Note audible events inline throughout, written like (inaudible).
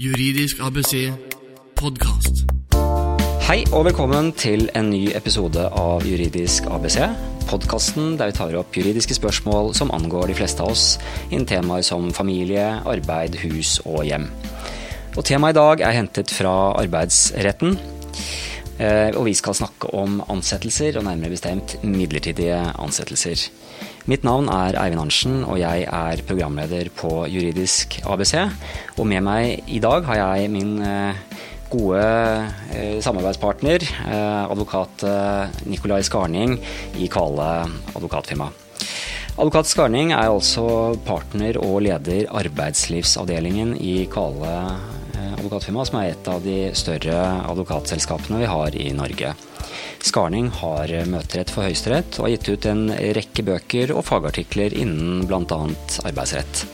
Juridisk ABC podkast. Hei og velkommen til en ny episode av Juridisk ABC. Podkasten der vi tar opp juridiske spørsmål som angår de fleste av oss innen temaer som familie, arbeid, hus og hjem. Og Temaet i dag er hentet fra arbeidsretten. Eh, og vi skal snakke om ansettelser, og nærmere bestemt midlertidige ansettelser. Mitt navn er Eivind Arntzen, og jeg er programleder på Juridisk ABC. Og med meg i dag har jeg min eh, gode eh, samarbeidspartner, advokat Nikolai Skarning i Kvale advokatfirma. Advokat Skarning er altså partner og leder arbeidslivsavdelingen i Kvale advokatfirma, som er et av de større advokatselskapene vi har i Norge. Skarning har møterett for Høyesterett og har gitt ut en rekke bøker og fagartikler innen bl.a. arbeidsrett.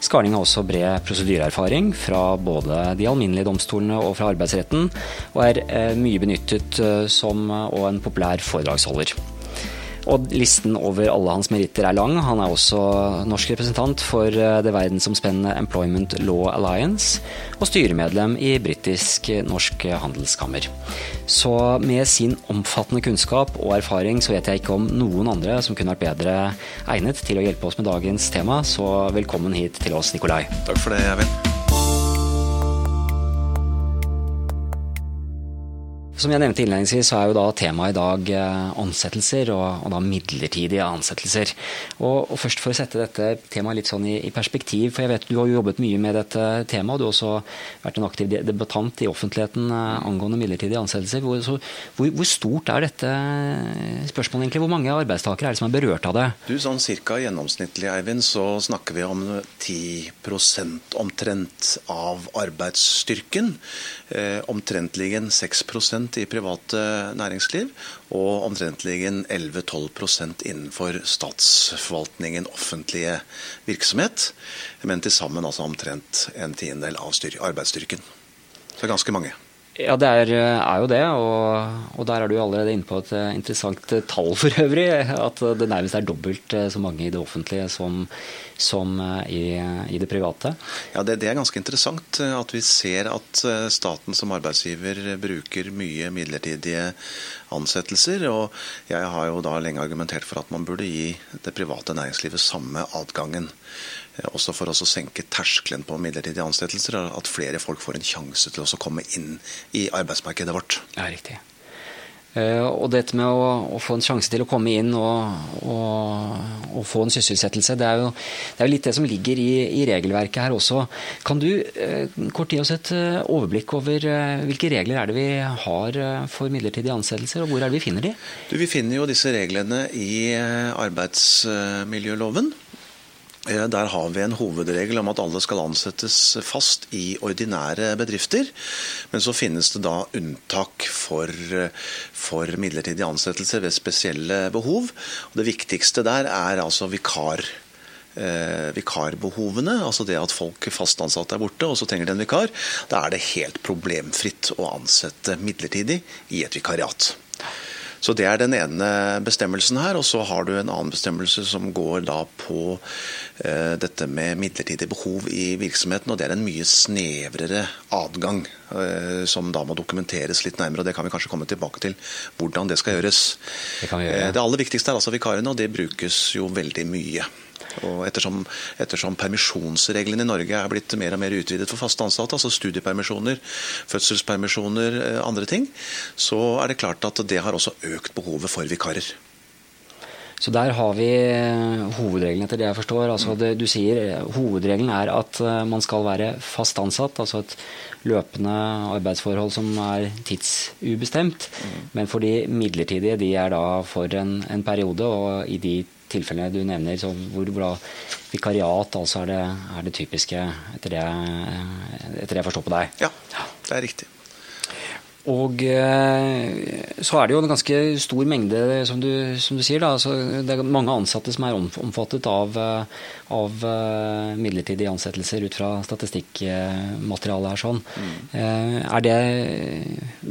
Skarning har også bred prosedyreerfaring fra både de alminnelige domstolene og fra arbeidsretten, og er eh, mye benyttet eh, som og en populær foredragsholder. Og listen over alle hans meritter er lang. Han er også norsk representant for eh, det verdensomspennende Employment Law Alliance, og styremedlem i britisk-norsk handelskammer. Så med sin omfattende kunnskap og erfaring så vet jeg ikke om noen andre som kunne vært bedre egnet til å hjelpe oss med dagens tema, så velkommen hit til oss, Nikolai. Takk for det, Eivind. Som jeg nevnte innledningsvis, så er jo da temaet i dag eh, ansettelser, og, og da midlertidige ansettelser. Og, og, først for å sette dette temaet litt sånn i, i, perspektiv, for jeg vet du har jo jobbet mye med dette temaet, og du har også vært en aktiv debattant i offentligheten eh, angående midlertidige ansettelser. Hvor, så, hvor, hvor, stort er dette spørsmålet egentlig? Hvor mange arbeidstakere er det som er berørt av det? Du, sånn cirka gjennomsnittlig, Eivind, så snakker vi om 10% omtrent av arbeidsstyrken. Eh, omtrentlig 6 i private næringsliv, og omtrentlig 11-12% innenfor statsforvaltningen, offentlige virksomhet. Men til sammen altså omtrent en tiendedel av arbeidsstyrken. Så det er ganske mange. Ja, det er, er jo det. Og, og, der er du allerede inne på et eh, interessant eh, tall for øvrig. (laughs) At det nærmest er dobbelt eh, så mange i det offentlige som, som i, i, det private. Ja, det, det, er ganske interessant at vi ser at staten som arbeidsgiver bruker mye midlertidige ansettelser. Og jeg har jo da lenge argumentert for at man burde gi det private næringslivet samme adgangen. Eh, også for oss å senke terskelen på midlertidige ansettelser, at flere folk får en sjanse til å komme inn i arbeidsmarkedet vårt. Ja, riktig. Uh, og dette med å, å, få en sjanse til å komme inn og, og, og få en sysselsettelse, det er, jo, det er, jo, litt det som ligger i, i regelverket her også. Kan du uh, kort gi oss et overblikk over hvilke regler er det vi har for midlertidige ansettelser, og hvor er det vi finner de? Du, vi finner jo disse reglene i arbeidsmiljøloven. Eh, der har vi en hovedregel om at alle skal ansettes fast i ordinære bedrifter. Men så finnes det da unntak for, for midlertidige ansettelser ved spesielle behov. Og det viktigste der er altså vikar. Eh, vikarbehovene, altså det at folk fast ansatte er borte og så trenger de en vikar, da er det helt problemfritt å ansette midlertidig i et vikariat. Så Det er den ene bestemmelsen her. og Så har du en annen bestemmelse som går da på eh, dette med midlertidig behov i virksomheten. og Det er en mye snevrere adgang, eh, som da må dokumenteres litt nærmere. og Det kan vi kanskje komme tilbake til, hvordan det skal gjøres. Det, gjøre, ja. Eh, det aller viktigste er altså vikarene, og det brukes jo veldig mye. Og ettersom, ettersom, permisjonsreglene i Norge er blitt mer og mer utvidet for faste ansatte, altså studiepermisjoner, fødselspermisjoner, eh, andre ting, så er det klart at det har også økt behovet for vikarer. Så der har vi hovedreglene hovedregelen etter det jeg forstår. Altså det, du sier eh, Hovedregelen er at man skal være fast ansatt, altså et løpende arbeidsforhold som er tidsubestemt. Mm. Men for de midlertidige, de er da for en, en periode, og i de tilfellene du nevner, så hvor, hvor vikariat altså er det, er det typiske, etter det, etter det, jeg forstår på deg? Ja, det er riktig. Og eh, så er det jo en ganske stor mengde, som du, som du sier. Da. Altså, det er mange ansatte som er omfattet av, av eh, midlertidige ansettelser ut fra statistikkmaterialet her. sånn. Mm. Eh, er det,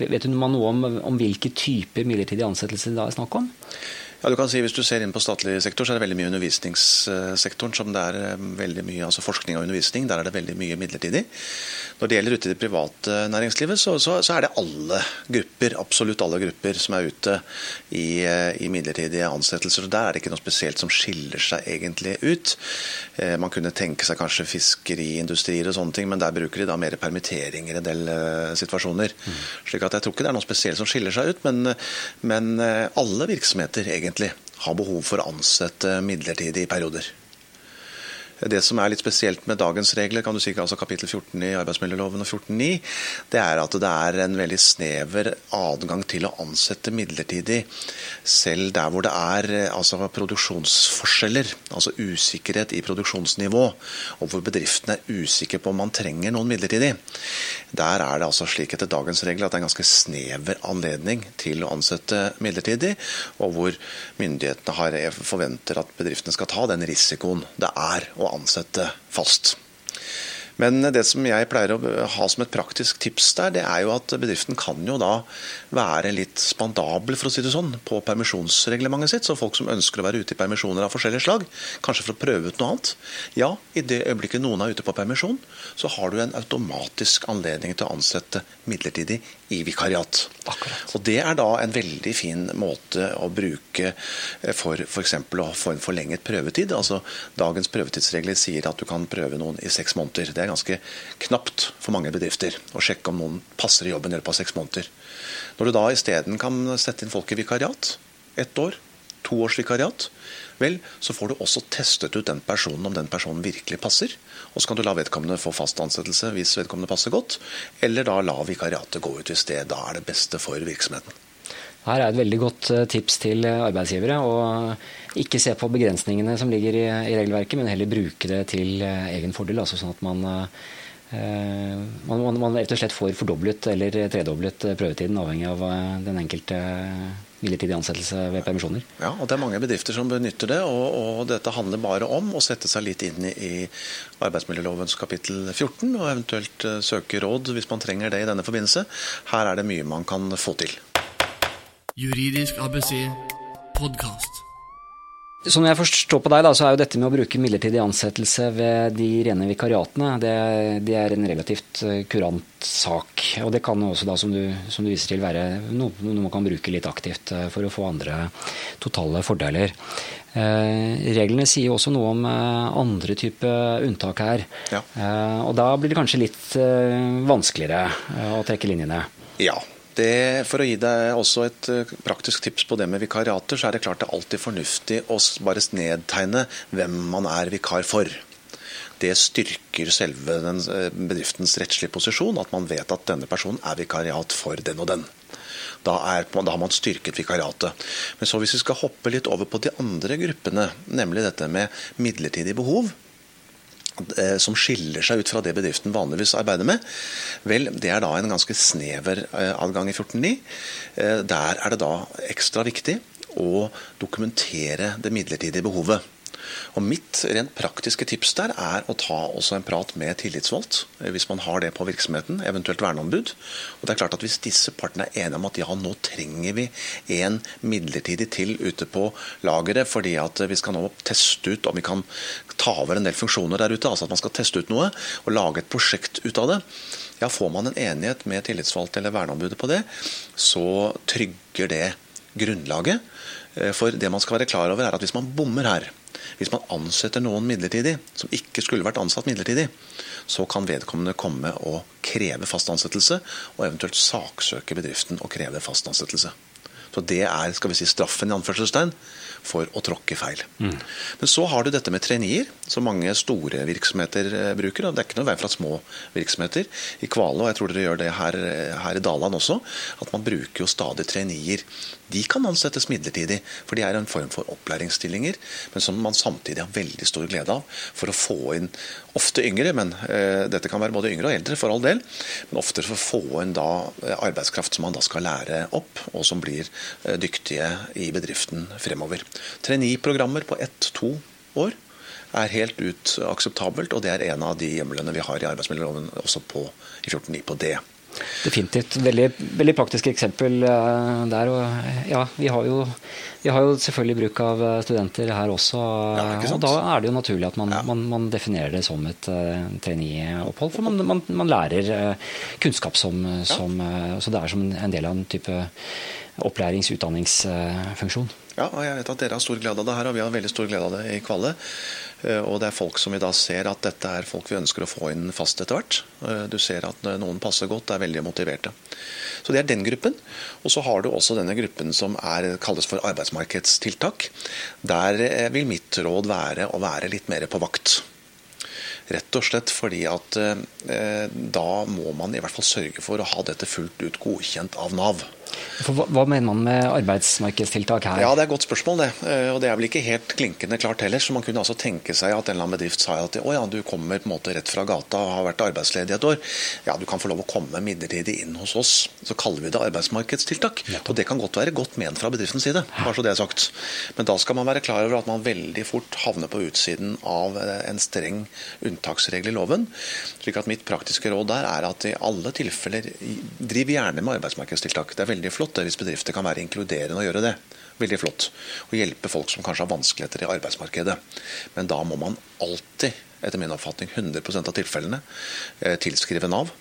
vet du noe om, om hvilke typer midlertidige ansettelser det er snakk om? Ja, du kan si Hvis du ser inn på statlig sektor, så er det veldig mye undervisningssektoren som det er eh, veldig mye altså forskning og undervisning. Der er det veldig mye midlertidig. Når det gjelder ute i det private næringslivet, så, så, så er det alle grupper, absolutt alle grupper, som er ute i, eh, i, midlertidige ansettelser. Der er det ikke noe spesielt som skiller seg egentlig ut. Eh, man kunne tenke seg kanskje fiskeriindustrier og sånne ting, men der bruker de da mer permitteringer i en del situasjoner. Mm. slik at jeg tror ikke det er noe spesielt som skiller seg ut, men, men alle virksomheter egentlig har behov for å ansette midlertidig i perioder. Det som er litt spesielt med dagens regler, kan du si, altså kapittel 14 i arbeidsmiljøloven og 14.9, det er at det er en veldig snever adgang til å ansette midlertidig, selv der hvor det er altså, produksjonsforskjeller, altså usikkerhet i produksjonsnivå, og hvor bedriftene er usikre på om man trenger noen midlertidig. Der er det altså slik etter dagens regler at det er en ganske snever anledning til å ansette midlertidig, og hvor myndighetene forventer at bedriftene skal ta den risikoen det er å ansette fast. Men det som jeg pleier å ha som et praktisk tips der, det er jo at bedriften kan jo da være litt spandabel, for å si det sånn, på permisjonsreglementet sitt. Så folk som ønsker å være ute i permisjoner av forskjellige slag, kanskje for å prøve ut noe annet. Ja, i det øyeblikket noen er ute på permisjon, så har du en automatisk anledning til å ansette midlertidig i vikariat. Akkurat. Og Det er da en veldig fin måte å bruke eh, for f.eks. å få en forlenget prøvetid. Altså Dagens prøvetidsregler sier at du kan prøve noen i seks måneder. Det er ganske knapt for mange bedrifter å sjekke om noen passer i jobben i løpet av seks måneder. Når du da isteden kan sette inn folk i vikariat, ett år, to års vikariat, vel, så får du også testet ut den personen om den personen virkelig passer. Og så kan du la vedkommende få fast ansettelse hvis vedkommende passer godt, eller da la vikariatet gå ut hvis det da er det beste for virksomheten. Her er et veldig godt eh, tips til eh, arbeidsgivere. å Ikke se på begrensningene som ligger i, i regelverket, men heller bruke det til eh, egen fordel. altså Sånn at man, man, man rett og slett får fordoblet eller tredoblet prøvetiden, avhengig av den enkelte midlertidig ansettelse ved permisjoner. Ja, og Det er mange bedrifter som benytter det. og, og Dette handler bare om å sette seg litt inn i, arbeidsmiljølovens kapittel 14, og eventuelt søke råd hvis man trenger det i denne forbindelse. Her er det mye man kan få til. Juridisk ABC podkast. Som jeg forstår på deg, da, så er jo dette med å bruke midlertidig ansettelse ved de rene vikariatene, det, det er en relativt eh, kurant sak. Og det kan også, da, som du, som du viser til, være noe, noe, man kan bruke litt aktivt eh, for å få andre totale fordeler. Eh, reglene sier jo også noe om eh, andre type unntak her. Ja. Eh, og da blir det kanskje litt eh, vanskeligere å trekke linjene. Ja, det, for å gi deg også et eh, praktisk tips på det med vikariater, så er det klart det er alltid fornuftig å bare nedtegne hvem man er vikar for. Det styrker selve eh, bedriftens rettslige posisjon, at man vet at denne personen er vikariat for den og den. Da, er, da, har man styrket vikariatet. Men så hvis vi skal hoppe litt over på de andre gruppene, nemlig dette med midlertidig behov, Eh, som skiller seg ut fra det bedriften vanligvis arbeider med, vel, det er da en ganske snever eh, adgang i 14.9. Eh, der er det da ekstra viktig å dokumentere det midlertidige behovet. Og Mitt rent praktiske tips der er å ta også en prat med tillitsvalgt, eh, hvis man har det på virksomheten, eventuelt verneombud. Og det er klart at Hvis disse partene er enige om at ja, nå trenger vi en midlertidig til ute på lageret, fordi at vi skal nå teste ut om vi kan ta over en del funksjoner der ute, altså at man skal teste ut noe og lage et prosjekt ut av det, ja, får man en enighet med tillitsvalgte eller verneombudet på det, så trygger det grunnlaget. Eh, for det man skal være klar over er at hvis man bommer her, hvis man ansetter noen midlertidig, som ikke skulle vært ansatt midlertidig, så kan vedkommende komme og kreve fast ansettelse, og eventuelt saksøke bedriften og kreve fast ansettelse. Så det er skal vi si, straffen i anførselstegn for å tråkke feil. Mm. Men så har du dette med traineer, som mange store virksomheter eh, bruker. og Det er ikke noe vei fra små virksomheter. I Kvale, og jeg tror dere gjør det her, her i Daland også, at man bruker jo stadig traineer de kan ansettes midlertidig, for de er en form for opplæringsstillinger, men som man samtidig har veldig stor glede av for å få inn ofte yngre, men eh, dette kan være både yngre og eldre, for all del, men ofte for å få inn da eh, arbeidskraft som man da skal lære opp, og som blir eh, dyktige i bedriften fremover. Trainee-programmer på ett-to år er helt ut akseptabelt, og det er en av de hjemlene vi har i arbeidsmiljøloven også på, i 14.9 på det. Definitivt. Veldig, veldig praktisk eksempel uh, der. Og ja, vi har, jo, vi har jo selvfølgelig bruk av eh, studenter her også. Ja, og da er det jo naturlig at man, ja. man, man definerer det som et uh, traineeopphold. For man, man, lærer uh, kunnskap som, som Så det er som en del av en type opplærings- utdanningsfunksjon. Ja, og jeg vet at dere har stor glede av det her, og vi har veldig stor glede av det i Kvalle. Eh, og det er folk som vi da ser at dette er folk vi ønsker å få inn fast etter hvert. Eh, du ser at noen passer godt, er veldig motiverte. Så det er den gruppen. Og så har du også denne gruppen som er, kalles for arbeidsmarkedstiltak. Der eh, vil mitt råd være å være litt mer på vakt. Rett og slett fordi at eh, da må man i hvert fall sørge for å ha dette fullt ut godkjent av Nav. Hva, hva, mener man med arbeidsmarkedstiltak her? Ja, Det er et godt spørsmål, det. Eh, og det er vel ikke helt klinkende klart heller. Så man kunne altså tenke seg at en eller annen bedrift sa at å ja, du kommer på en måte rett fra gata og har vært arbeidsledig et år. Ja, du kan få lov å komme midlertidig inn hos oss. Så kaller vi det arbeidsmarkedstiltak. Og det kan godt være godt ment fra bedriftens side, bare så det er sagt. Men da skal man være klar over at man veldig fort havner på utsiden av eh, en streng unntaksregel i loven. Slik at mitt praktiske råd der er at i alle tilfeller driv gjerne med arbeidsmarkedstiltak. Det er veldig flott det hvis bedrifter kan være inkluderende og gjøre det. Veldig flott. Og hjelpe folk som kanskje har vanskeligheter i arbeidsmarkedet. Men da må man alltid, etter min oppfatning 100 av tilfellene, eh, tilskrive Nav.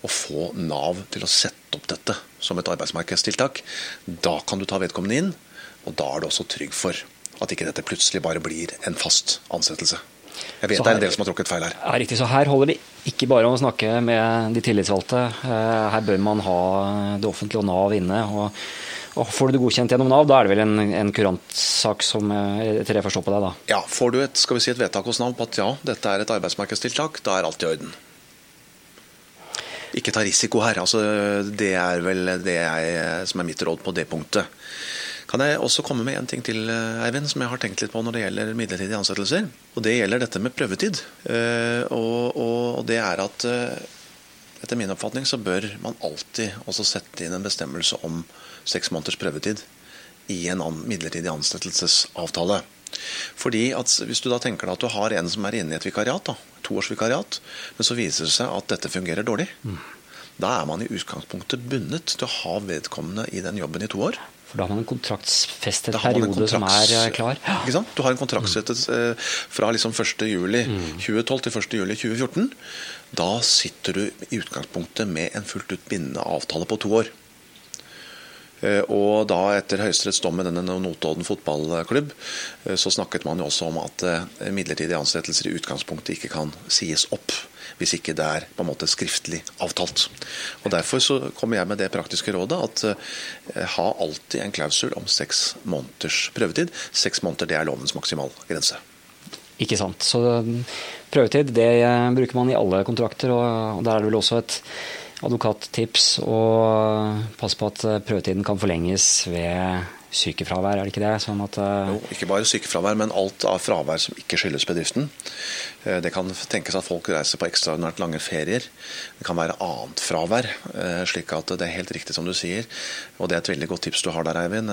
Og få Nav til å sette opp dette som et arbeidsmarkedstiltak. Da kan du ta vedkommende inn, og da er du også trygg for at ikke dette plutselig bare blir en fast ansettelse. Jeg vet her, det er en del som har tråkket feil her. Ja, riktig, så Her holder det ikke bare om å snakke med de tillitsvalgte. Eh, her bør man ha det offentlige og Nav inne. og, og Får du det godkjent gjennom Nav, da er det vel en, en kurantsak som eh, etter det forstår på deg, da? Ja, får du et, skal vi si et vedtak hos Nav på at ja, dette er et arbeidsmarkedstiltak, da er alt i orden. Ikke ta risiko her. altså Det er vel det jeg, som er mitt råd på det punktet. Kan jeg også komme med en ting til, eh, Eivind, som jeg har tenkt litt på når det gjelder midlertidige ansettelser? Og Det gjelder dette med prøvetid. Eh, og, og det er at eh, etter min oppfatning så bør man alltid også sette inn en bestemmelse om seks måneders prøvetid i en midlertidig ansettelsesavtale. Fordi at Hvis du da tenker deg at du har en som er inne i et vikariat, da, toårsvikariat, men så viser det seg at dette fungerer dårlig, mm. da er man i utgangspunktet bundet til å ha vedkommende i den jobben i to år. For da har man en kontraktsfestet periode kontrakts, som er eh, klar. Ikke sant? Du har en kontraktsfestet mm. fra liksom 1.7.2012 mm. til 1.7.2014. Da sitter du i utgangspunktet med en fullt ut bindende avtale på to år. Eh, og da etter Høyesteretts dom med denne Notodden fotballklubb, så snakket man jo også om at midlertidige ansettelser i utgangspunktet ikke kan sies opp hvis ikke det er på en måte skriftlig avtalt. Og Derfor så kommer jeg med det praktiske rådet at eh, ha alltid en klausul om seks måneders prøvetid. Seks måneder det er lovens maksimalgrense. Ikke sant. Så prøvetid det eh, bruker man i alle kontrakter, og der er det vel også et advokattips og passe på at eh, prøvetiden kan forlenges ved sykefravær, er det ikke det? Sånn at, uh... jo, ikke bare sykefravær, men alt av fravær som ikke skyldes bedriften. Eh, det kan tenkes at folk reiser på ekstraordinært lange ferier. Det kan være annet fravær. Eh, slik at det er helt riktig som du sier. Og det er et veldig godt tips du har der, Eivind,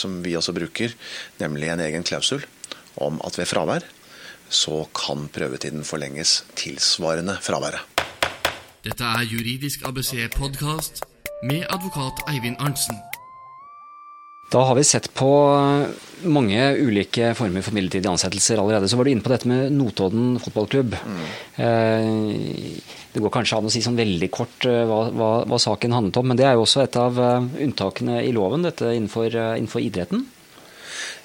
som vi også bruker. Nemlig en egen klausul om at ved fravær så kan prøvetiden forlenges tilsvarende fraværet. Dette er Juridisk ABC-podkast med advokat Eivind Arntzen. Da har vi sett på mange ulike former for midlertidige ansettelser allerede. Så var du inne på dette med Notodden fotballklubb. Mm. Det går kanskje an å si sånn veldig kort eh, hva, hva, hva, saken handlet om, men det er jo også et av eh, unntakene i loven, dette innenfor, innenfor idretten?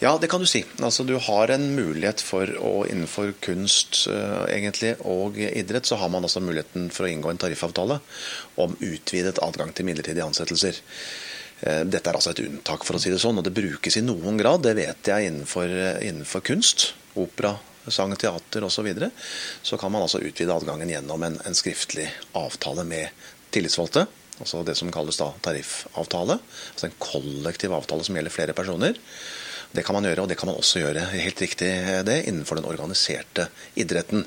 Ja, det kan du si. Altså, du har en mulighet for å innenfor kunst egentlig, og idrett, så har man altså muligheten for å inngå en tariffavtale om utvidet adgang til midlertidige ansettelser. Eh, dette er altså et unntak, for å si det sånn, og det brukes i noen grad. Det vet jeg innenfor, eh, innenfor kunst. Opera, sang, teater osv. Så, videre. så kan man altså utvide adgangen gjennom en, en skriftlig avtale med tillitsvalgte. Altså det som kalles da tariffavtale. Altså en kollektiv avtale som gjelder flere personer. Det kan man gjøre, og det kan man også gjøre helt riktig det, innenfor den organiserte idretten.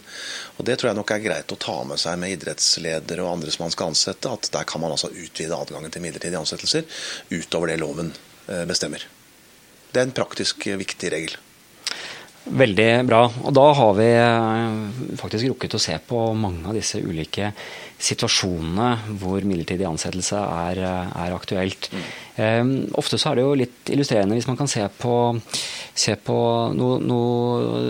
Og Det tror jeg nok er greit å ta med seg med idrettsledere og andre som man skal ansette, at der kan man altså utvide adgangen til midlertidige ansettelser utover det loven eh, bestemmer. Det er en praktisk viktig regel. Veldig bra. Og da har vi eh, faktisk rukket å se på mange av disse ulike situasjonene hvor midlertidig ansettelse er, eh, er aktuelt. Mm. Um, ofte så er det jo litt illustrerende hvis man kan se på, se på noen no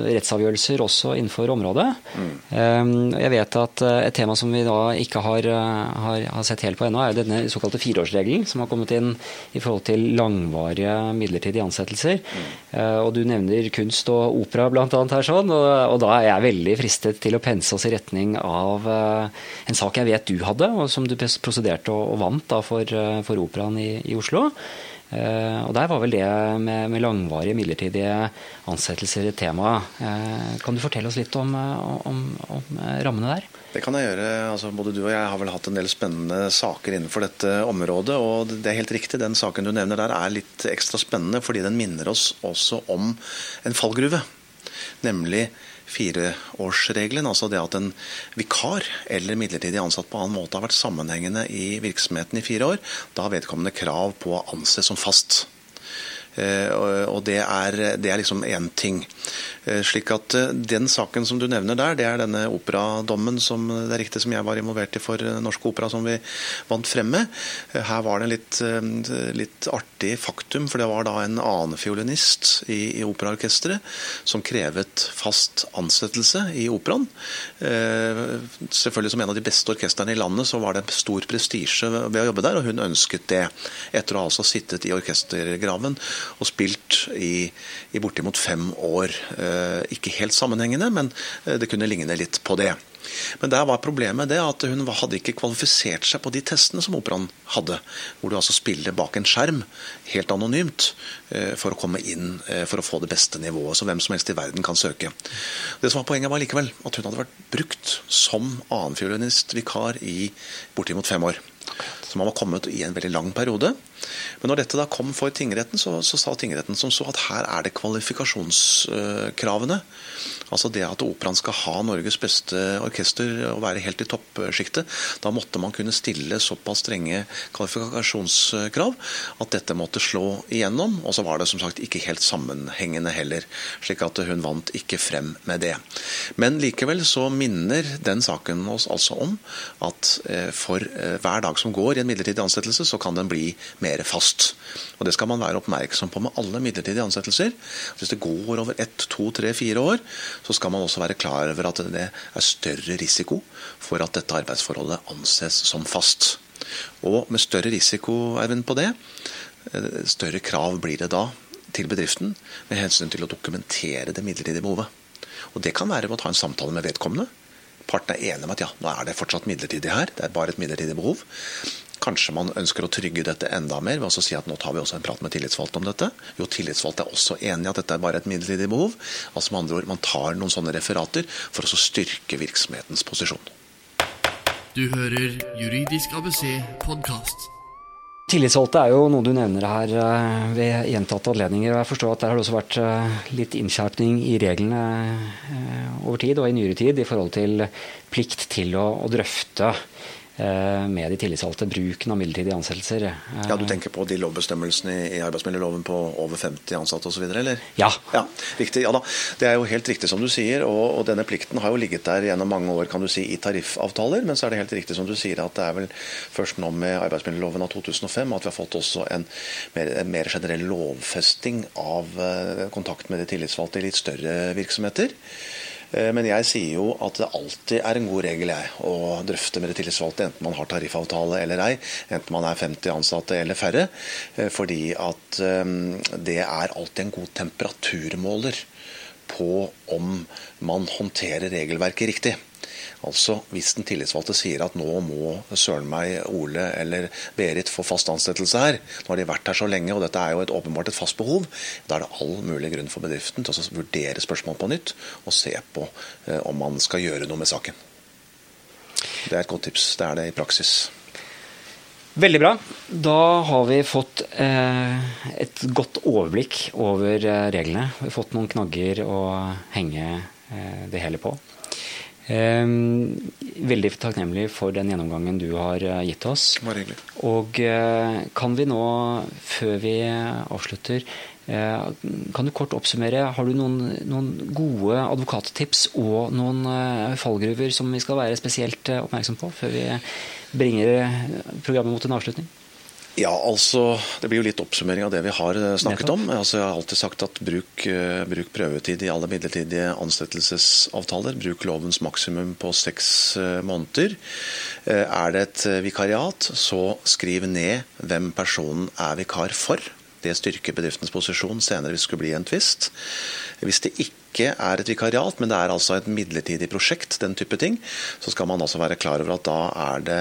rettsavgjørelser også innenfor området. Mm. Um, jeg vet at uh, et tema som vi da ikke har, uh, har, har sett helt på ennå, er denne såkalte fireårsregelen som har kommet inn i forhold til langvarige midlertidige ansettelser. Mm. Uh, og du nevner kunst og opera bl.a. her sånn, og, og, da er jeg veldig fristet til å pense oss i retning av en sak jeg vet du hadde, og som du prosederte og, og vant da for, for operaen i, i Oslo. Oslo. Uh, og Der var vel det med, med langvarige midlertidige ansettelser et tema. Uh, kan du fortelle oss litt om, om, om rammene der? Det kan jeg gjøre. Altså, både du og jeg har vel hatt en del spennende saker innenfor dette området. og Det er helt riktig, den saken du nevner der er litt ekstra spennende fordi den minner oss også om en fallgruve. Nemlig fireårsregelen, altså det at en vikar eller midlertidig ansatt på annen måte har vært sammenhengende i virksomheten i fire år, da har vedkommende krav på å anses som fast. Eh, og det er, det er liksom én ting. Eh, slik at eh, Den saken som du nevner der, det er denne operadommen som det er riktig som jeg var involvert i for Norsk Opera, som vi vant fremme. Her var det en litt, litt artig faktum, for det var da en annen fiolinist i, i operaorkesteret som krevet fast ansettelse i operaen. Selvfølgelig som en av de beste orkestrene i landet, så var det stor prestisje ved å jobbe der, og hun ønsket det. Etter å ha altså sittet i orkestergraven og spilt i, i bortimot fem år. Eh, ikke helt sammenhengende, men eh, det kunne ligne litt på det. Men der var problemet det at hun hadde ikke kvalifisert seg på de testene som operaen hadde. Hvor du altså spiller bak en skjerm, helt anonymt, eh, for å komme inn for å få det beste nivået. Så hvem som helst i verden kan søke. Det som var Poenget var likevel at hun hadde vært brukt som annenfiolinist-vikar i bortimot fem år. Så man var kommet i en veldig lang periode. Men når dette da kom for tingretten, så, så sa tingretten som så at her er det kvalifikasjonskravene. Altså det at operaen skal ha Norges beste orkester og være helt i toppsjiktet. Da måtte man kunne stille såpass strenge kvalifikasjonskrav at dette måtte slå igjennom. Og så var det som sagt ikke helt sammenhengende heller, slik at hun vant ikke frem med det. Men likevel så minner den saken oss altså om at eh, for eh, hver dag som går i en midlertidig ansettelse, så kan den bli mer mer fast. Og Det skal man være oppmerksom på med alle midlertidige ansettelser. Hvis det går over ett, to, tre, fire år, så skal man også være klar over at det er større risiko for at dette arbeidsforholdet anses som fast. Og med større risiko på det, eh, større krav blir det da til bedriften med hensyn til å dokumentere det midlertidige behovet. Og Det kan være ved å ta en samtale med vedkommende. Partene er enige om at ja, nå er det fortsatt midlertidig her, det er bare et midlertidig behov. Kanskje man ønsker å trygge dette enda mer ved å si at nå tar vi også en prat med tillitsvalgte om dette. Jo, tillitsvalgte er også enig i at dette er bare et midlertidig behov. Altså med andre ord, Man tar noen sånne referater for å styrke virksomhetens posisjon. Du hører Juridisk ABC podkast. Tillitsvalgte er jo noe du nevner her eh, ved gjentatte anledninger. og Jeg forstår at der har det også vært eh, litt innskjerpning i reglene eh, over tid og i nyere tid i forhold til plikt til å, å drøfte med de tillitsvalgte bruken av midlertidige ansettelser. Ja, Du tenker på de lovbestemmelsene i arbeidsmiljøloven på over 50 ansatte osv., eller? Ja. ja. Riktig. Ja da. Det er jo helt riktig som du sier, og, og, denne plikten har jo ligget der gjennom mange år kan du si, i tariffavtaler. Men så er det helt riktig som du sier at det er vel først nå med arbeidsmiljøloven av 2005 at vi har fått også en mer, en mer generell lovfesting av uh, kontakt med de tillitsvalgte i litt større virksomheter. Eh, men jeg sier jo at det alltid er en god regel jeg, å drøfte med de tillitsvalgte, enten man har tariffavtale eller ei, enten man er 50 ansatte eller færre. Eh, fordi at eh, det er alltid en god temperaturmåler på om man håndterer regelverket riktig. Altså Hvis den tillitsvalgte sier at nå må søren meg Ole eller Berit få fast ansettelse her, nå har de vært her så lenge og dette er jo et åpenbart et fast behov, da er det all mulig grunn for bedriften til å vurdere spørsmål på nytt og se på eh, om man skal gjøre noe med saken. Det er et godt tips. Det er det i praksis. Veldig bra. Da har vi fått eh, et godt overblikk over eh, reglene. Vi har fått noen knagger å henge det hele på. Ehm, veldig takknemlig for den gjennomgangen du har eh, gitt oss. Og eh, kan vi nå, før vi avslutter, Kan du kort oppsummere, har du noen, noen gode advokattips og noen fallgruver som vi skal være spesielt oppmerksom på før vi bringer programmet mot en avslutning? Ja, altså, Det blir jo litt oppsummering av det vi har eh, snakket om. Altså, jeg har alltid sagt at bruk, eh, bruk prøvetid i alle midlertidige ansettelsesavtaler. Bruk lovens maksimum på seks eh, måneder. Er det et vikariat, så skriv ned hvem personen er vikar for. Det styrker bedriftens posisjon senere hvis det skulle bli en tvist. Hvis det ikke ikke er et vikariat, men det er altså et midlertidig prosjekt, den type ting, så skal man også være klar over at da er det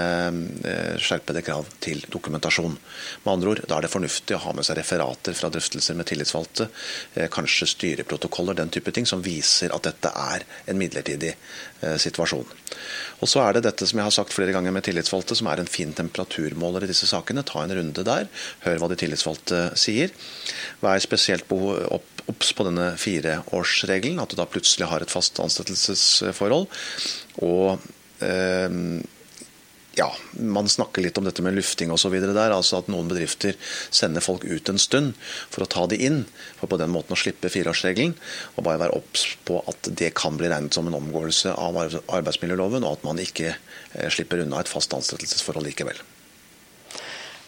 eh, skjerpede krav til dokumentasjon. Med andre ord, da er det fornuftig å ha med seg referater fra drøftelser med tillitsvalgte, eh, kanskje styreprotokoller, den type ting, som viser at dette er en midlertidig situasjon. Og så er det dette som jeg har sagt flere ganger med tillitsvalgte, som er en fin temperaturmåler i disse sakene. Ta en runde der, hør hva de tillitsvalgte sier. Vær spesielt obs på denne fireårsregelen, at du da plutselig har et fast ansettelsesforhold. Og eh, ja, man snakker litt om dette med lufting osv. der. altså At noen bedrifter sender folk ut en stund for å ta de inn. For på den måten å slippe fireårsregelen. Og bare være obs på at det kan bli regnet som en omgåelse av arbeidsmiljøloven, og at man ikke eh, slipper unna et fast ansettelsesforhold likevel.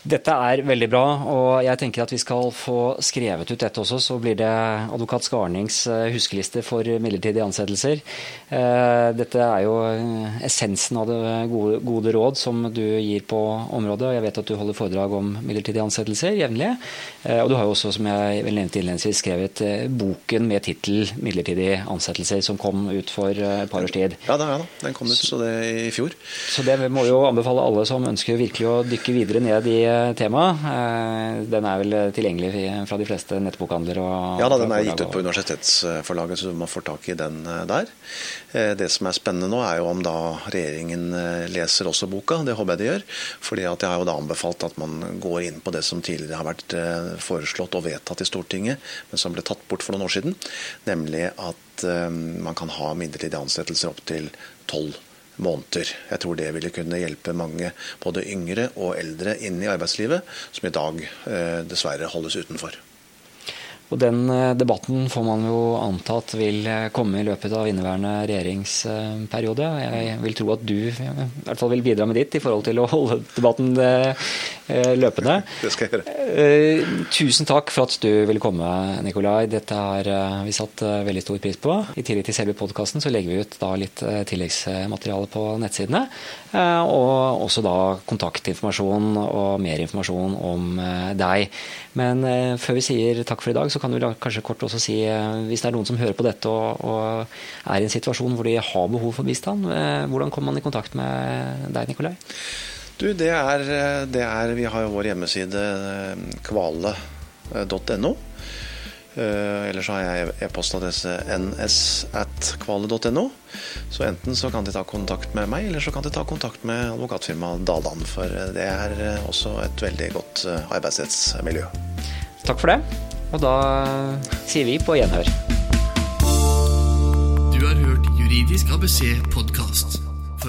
Dette er veldig bra, og jeg tenker at vi skal få skrevet ut dette også. Så blir det advokat Skarnings eh, huskeliste for midlertidige ansettelser. Eh, dette er jo eh, essensen av det gode, gode, råd som du gir på området. og Jeg vet at du holder foredrag om midlertidige ansettelser jevnlig. Og du har jo også, som jeg vel nevnte innledningsvis, skrevet boken med tittel 'Midlertidige ansettelser', som kom ut for et par års tid. Ja, er da. Den kom ut så det i fjor. Så det må jo anbefale alle som ønsker virkelig å dykke videre ned i tema. Eh, den er vel tilgjengelig fra de fleste nettbokhandler? ja da, den er gitt ut på universitetsforlaget, så man får tak i den eh, der. Eh, det som er spennende nå, er jo om da regjeringen leser også boka. Det håper jeg de gjør. fordi at jeg har jo da anbefalt at man går inn på det som tidligere har vært foreslått og vedtatt i Stortinget, men som ble tatt bort for noen år siden. Nemlig at man kan ha midlertidige ansettelser opp til tolv måneder. Jeg tror det ville kunne hjelpe mange, både yngre og eldre, inn i arbeidslivet, som i dag eh, dessverre holdes utenfor. Og Den eh, debatten får man jo antatt vil eh, komme i løpet av inneværende regjeringsperiode. Jeg vil tro at du i hvert fall vil bidra med ditt i forhold til å holde debatten løpende. (laughs) Det skal jeg gjøre. Tusen takk for at du ville komme, Nikolai. Dette har vi satt veldig stor pris på. I tillegg til selve podkasten så legger vi ut da litt tilleggsmateriale på nettsidene. Og også da kontaktinformasjon og mer informasjon om deg. Men før vi sier takk for i dag, så kan du kanskje kort også si, eh, hvis det er noen som hører på dette og, og er i en situasjon hvor de har behov for bistand, eh, hvordan kommer man i kontakt med deg, Nikolai? Du, det er, det er Vi har jo vår hjemmeside eh, kvale.no. Eller ellers har jeg e-postadresse ns.kvale.no. Så enten så kan de ta kontakt med meg, eller så kan de ta kontakt med advokatfirmaet Daldan. For det er også et veldig godt arbeidsrettsmiljø. Takk for det. Og da sier vi på gjenhør. Du har hørt Juridisk ABC podkast.